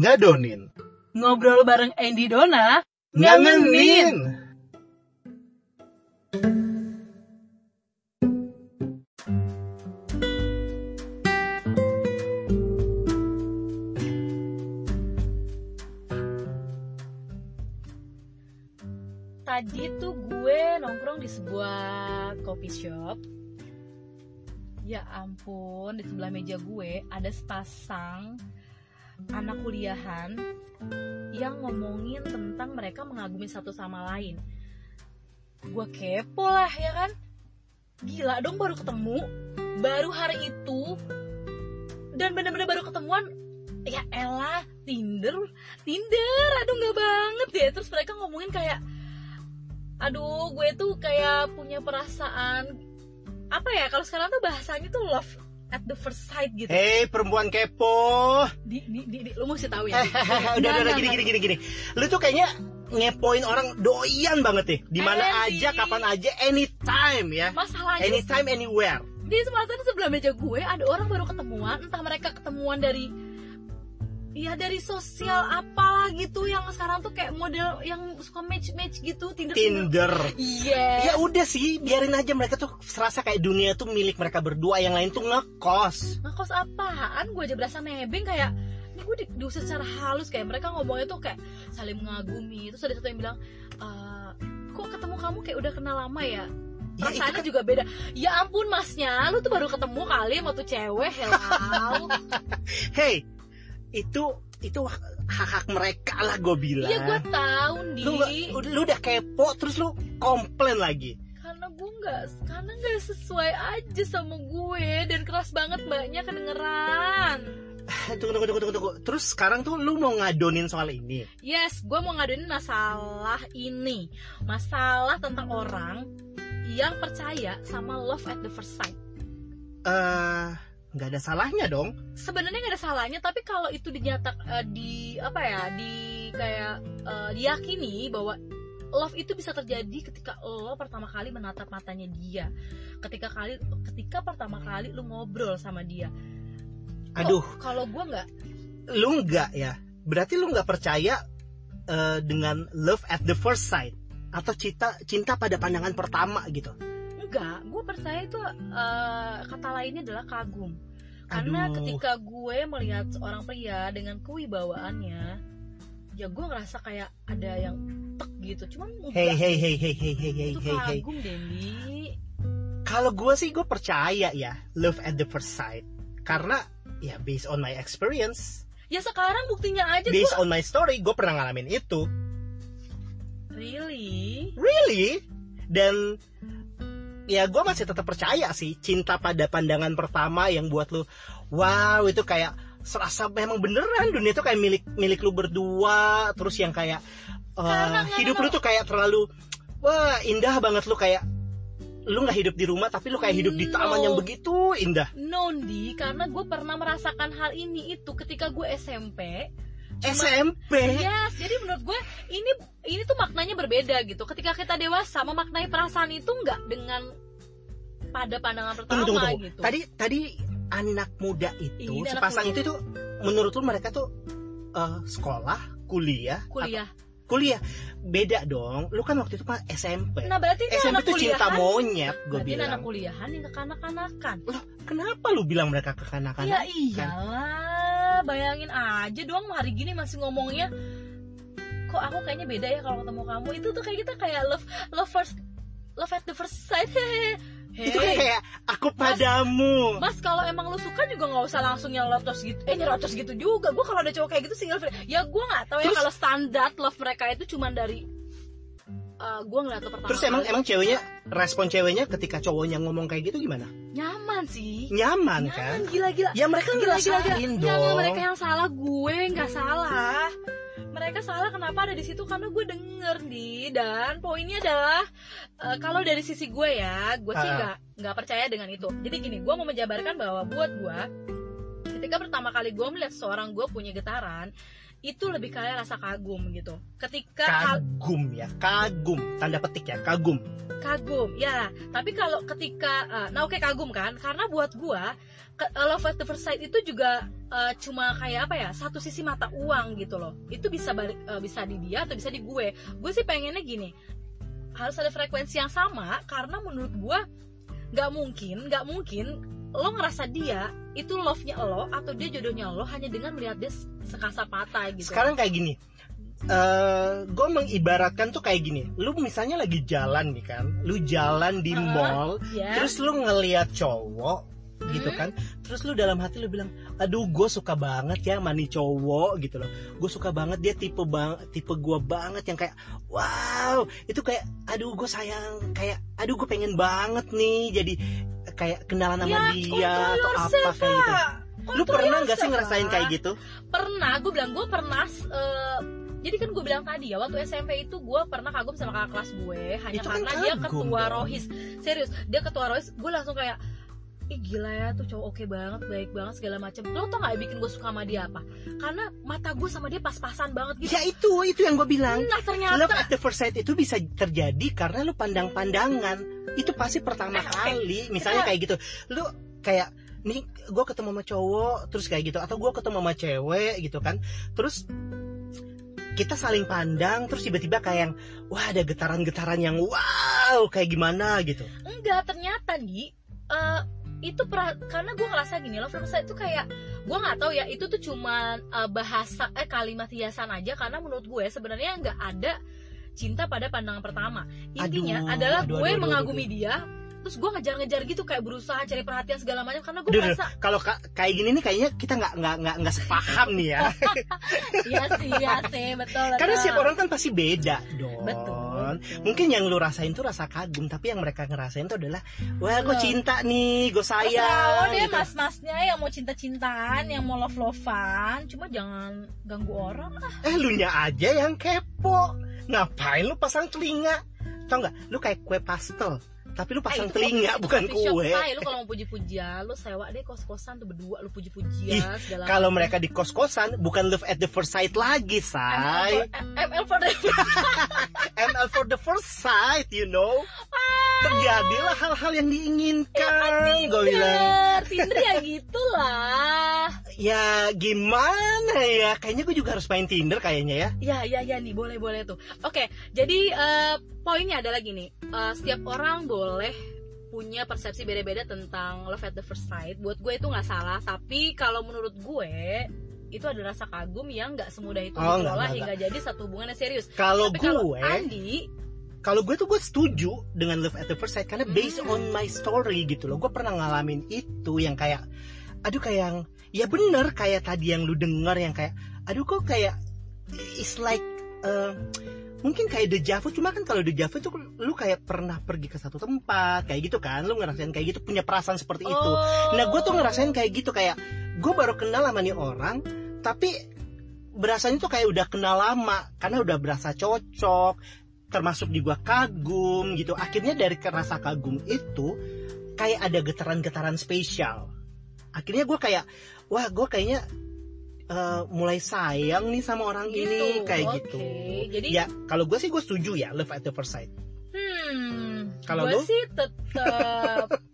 ngadonin, Ngobrol bareng Andy Dona. ngangenin. Tadi tuh gue nongkrong di sebuah coffee shop. Ya ampun, di sebelah meja gue ada sepasang anak kuliahan yang ngomongin tentang mereka mengagumi satu sama lain. Gue kepo lah ya kan. Gila dong baru ketemu, baru hari itu dan bener-bener baru ketemuan ya elah Tinder Tinder aduh nggak banget deh terus mereka ngomongin kayak aduh gue tuh kayak punya perasaan apa ya kalau sekarang tuh bahasanya tuh love at the first sight gitu Hei perempuan kepo. di, di, di, di- lu mesti tahu ya udah udah udah gini gini gini gini. Lu tuh kayaknya ngepoin orang doyan banget nih. Di mana Andy. aja, kapan aja, anytime ya. masalahnya Anytime, anywhere. di sana sebelah meja gue ada orang baru ketemuan entah mereka ketemuan dari ya dari sosial apalah gitu yang sekarang tuh kayak model yang suka match match gitu Tinder. Tinder. iya Ya udah sih, biarin aja mereka tuh serasa kayak dunia tuh milik mereka berdua, yang lain tuh ngekos. ngekos apaan? Gue aja berasa nebeng kayak ini gue di- diusir secara halus kayak mereka ngomongnya tuh kayak saling mengagumi. Terus ada satu yang bilang "Eh, kok ketemu kamu kayak udah kenal lama ya? Ya perasaannya kan juga beda. Ya ampun masnya lu tuh baru ketemu kali sama tuh cewek hello hey, itu itu hak-hak mereka lah gue bilang. iya gue tahu di lu, nggak- lu udah kepo terus lu komplain lagi. karena gue nggak karena nggak sesuai aja sama gue dan keras banget mbaknya kedengeran Tunggu, tunggu, tunggu, tunggu, tunggu. Terus sekarang tuh lu mau ngadonin soal ini. Yes, gue mau ngaduin masalah ini. Masalah tentang orang yang percaya sama love at the first sight. Eh, nggak ada salahnya dong. Sebenarnya nggak ada salahnya, tapi kalau itu dinyatak eh, di apa ya, di kayak eh, diyakini bahwa love itu bisa terjadi ketika lo pertama kali menatap matanya dia. Ketika kali ketika pertama kali lu ngobrol sama dia. Aduh, kalau gue nggak lu nggak ya? Berarti lu nggak percaya eh, dengan love at the first sight atau cinta cinta pada pandangan pertama gitu. Enggak, gue percaya itu eh, kata lainnya adalah kagum. Karena Aduh. ketika gue melihat seorang pria dengan kewibawaannya, ya gue ngerasa kayak ada yang tek gitu. Cuman Hey hey hey hey hey hey hey itu hey hey. kagum Dendi. Kalau gue sih gue percaya ya love at the first sight karena ya based on my experience, Ya sekarang buktinya aja based on my story, gue pernah ngalamin itu. really. Really? Dan ya gue masih tetap percaya sih cinta pada pandangan pertama yang buat lu wow itu kayak serasa memang beneran dunia itu kayak milik milik lu berdua terus yang kayak uh, hidup lu tuh kayak terlalu wah indah banget lu kayak lu nggak hidup di rumah tapi lu kayak hidup di taman No. yang begitu indah Nondi, karena gue pernah merasakan hal ini itu ketika gue SMP. Cuma- SMP Yes, jadi menurut gue ini ini tuh maknanya berbeda gitu. Ketika kita dewasa memaknai perasaan itu nggak dengan pada pandangan pertama tunggu tunggu tunggu gitu. tadi tadi anak muda itu Iya, anak sepasang muda. itu tuh menurut lu mereka tuh uh, sekolah kuliah kuliah. kuliah beda dong lu kan waktu itu kan SMP Nah berarti ini SMP tuh cinta monyet gue berarti ini anak bilang kuliahan yang kekanak-kanakan. kenapa lu bilang mereka kekanak-kanak Ya iyalah, bayangin aja doang hari gini masih ngomongnya kok aku kayaknya beda ya kalau ketemu kamu. Itu tuh kayak kita kayak love love first love at the first sight. Hehehe. itu kayak aku padamu Mas kalau emang lu suka juga nggak usah langsung nyelocos gitu Eh nyelocos gitu juga Gue kalau ada cowok kayak gitu single friend Ya gue nggak tahu ya Terus- kalau standar love mereka itu cuman dari eh Gue ngeliat tuh pertama terus emang kali. emang ceweknya respon ceweknya ketika cowoknya ngomong kayak gitu gimana Nyaman sih nyaman Nyaman kan gila-gila ya mereka Gila, gila, gila. ngerasain Jangan dong mereka yang salah Gue nggak salah mereka salah kenapa ada di situ? Karena gue denger nih dan poinnya adalah eh, kalau dari sisi gue ya gue sih Ah. nggak nggak percaya dengan itu. Jadi gini gue mau menjabarkan bahwa buat gue ketika pertama kali gue melihat seorang gue punya getaran itu lebih kayak rasa kagum gitu. Ketika Kagum ya, kagum. Tanda petik ya, kagum. kagum ya. Tapi kalau ketika uh, nah oke kagum kan? Karena buat gua ke- uh, love at the first sight itu juga uh, cuma kayak apa ya satu sisi mata uang gitu loh. Itu bisa balik uh, bisa di dia atau bisa di gue. Gue sih pengennya gini harus ada frekuensi yang sama karena menurut gua nggak mungkin nggak mungkin lo ngerasa dia itu love-nya lo atau dia jodohnya lo hanya dengan melihat dia sekasat mata gitu Sekarang kayak gini. eh gue mengibaratkan tuh kayak gini. Lu misalnya lagi jalan nih kan, lu jalan di Uh-uh. mall, ya terus lu ngeliat cowok gitu Hmm. kan terus lu dalam hati lu bilang aduh gue suka banget ya mani cowok gitu loh gue suka banget dia tipe bang tipe gue banget yang kayak wow itu kayak aduh gue sayang kayak aduh gue pengen banget nih jadi kayak kenalan sama Ya, dia atau apa yourself, kayak gitu. Lu pernah nggak sih ngerasain kayak gitu? Pernah gue bilang gue pernah eh, jadi kan gue bilang tadi ya waktu SMP itu gue pernah kagum sama kakak kelas gue hanya Itu kan karena dia kagum ketua dong. rohis. Serius dia ketua rohis gue langsung kayak ih gila ya tuh cowok oke banget baik banget segala macem. Lo tau gak bikin gue suka sama dia apa? Karena mata gue sama dia pas-pasan banget gitu. Ya itu itu yang gue bilang. Nah ternyata Love at the first sight itu bisa terjadi karena lu pandang-pandangan. Itu pasti pertama kali. Misalnya Kita- kayak gitu. Lu kayak nih gue ketemu sama cowok terus kayak gitu atau gue ketemu sama cewek gitu kan. Terus kita saling pandang terus tiba-tiba kayak yang wah ada getaran-getaran yang wow kayak gimana gitu. enggak ternyata di eh, itu pra- karena gue ngerasa gini love first sight itu kayak gue nggak tahu ya itu tuh cuman eh, bahasa eh kalimat hiasan aja karena menurut gue sebenarnya nggak ada cinta pada pandangan pertama intinya Aduh, adalah aduh, gue aduh, aduh, mengagumi dia terus gue ngejar-ngejar gitu kayak berusaha cari perhatian segala macam karena gue merasa Kalau ka- kayak gini nih kayaknya kita nggak nggak nggak nggak sepaham nih ya. iya sih iya sih betul Karena betul. setiap orang kan pasti beda dong. betul Mungkin yang lu rasain tuh rasa kagum, tapi yang mereka ngerasain tuh adalah, wah gue Loh. cinta nih, gue sayang. deh gitu. mas-masnya yang mau cinta-cintaan yang mau love-lovean cuma jangan ganggu orang lah Eh lu nya aja yang kepo. Ngapain lu pasang telinga? Tau nggak? Lu kayak kue pastel, tapi lu pasang Eh, itu telinga bukan kue. Tay. lu kalau mau puji-pujian lu sewa deh kos-kosan tuh berdua lu puji-pujian segala Kalau mereka di kos-kosan, bukan love at the first sight lagi, say. ML for, the ML for the first sight, you know. Terjadilah hal-hal yang diinginkan, gue bilang. Tinder ya gitulah Ya gimana ya? Kayaknya gue juga harus main Tinder kayaknya ya. ya ya ya nih boleh boleh tuh oke jadi eh, poinnya adalah gini Eh, setiap orang boleh punya persepsi beda-beda tentang love at the first sight buat gue itu nggak salah tapi kalau menurut gue itu ada rasa kagum yang nggak semudah itu Oh, dikelola hingga jadi satu hubungan yang serius kalau gue, Andi kalau gue tuh gue setuju dengan love at the first sight karena based Hmm. on my story gitu loh. Gue pernah ngalamin itu yang kayak, aduh kayak yang, ya bener kayak tadi yang lu denger yang kayak, aduh kok kayak, it's like, uh, mungkin kayak deja vu. Cuma kan kalau deja vu tuh lu kayak pernah pergi ke satu tempat kayak gitu kan? Lu ngerasain kayak gitu punya perasaan seperti itu. Oh. Nah gue tuh ngerasain kayak gitu kayak gue baru kenal sama nih orang tapi berasanya tuh kayak udah kenal lama karena udah berasa cocok termasuk juga kagum gitu. Akhirnya dari rasa kagum itu kayak ada getaran-getaran spesial akhirnya gue kayak wah gue kayaknya eh, mulai sayang nih sama orang ini kayak oke. gitu Jadi ya kalau gue sih gue setuju ya love at the first sight hmm, Kalau gue sih tetap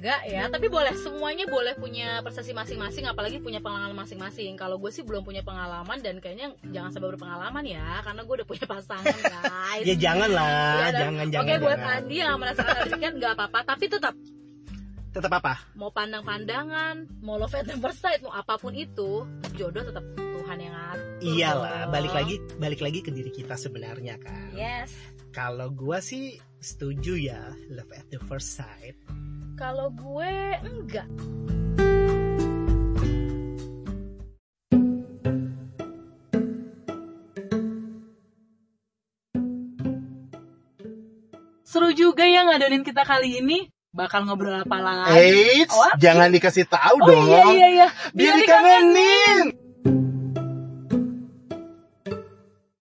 enggak ya, tapi boleh semuanya boleh punya persepsi masing-masing apalagi punya pengalaman masing-masing. Kalau gue sih belum punya pengalaman dan kayaknya jangan sampai berpengalaman ya karena gue udah punya pasangan guys. ya jangan lah dan- jangan jangan Oke buat. Andi yang merasakan hal demikian nggak apa-apa, tapi tetap tetap apa mau pandang-pandangan, mau love at the first sight, mau apa pun itu, jodoh tetap Tuhan yang ngatur. iyalah dong. balik lagi balik lagi ke diri kita sebenarnya kan Yes. Kalau gua sih setuju ya Love at the first sight. Kalau gue enggak. Seru juga ya ngadonin kita kali ini. Bakal ngobrol apa lagi? Eits, What? jangan dikasih tahu oh dong. iya iya iya. Biar dikangenin.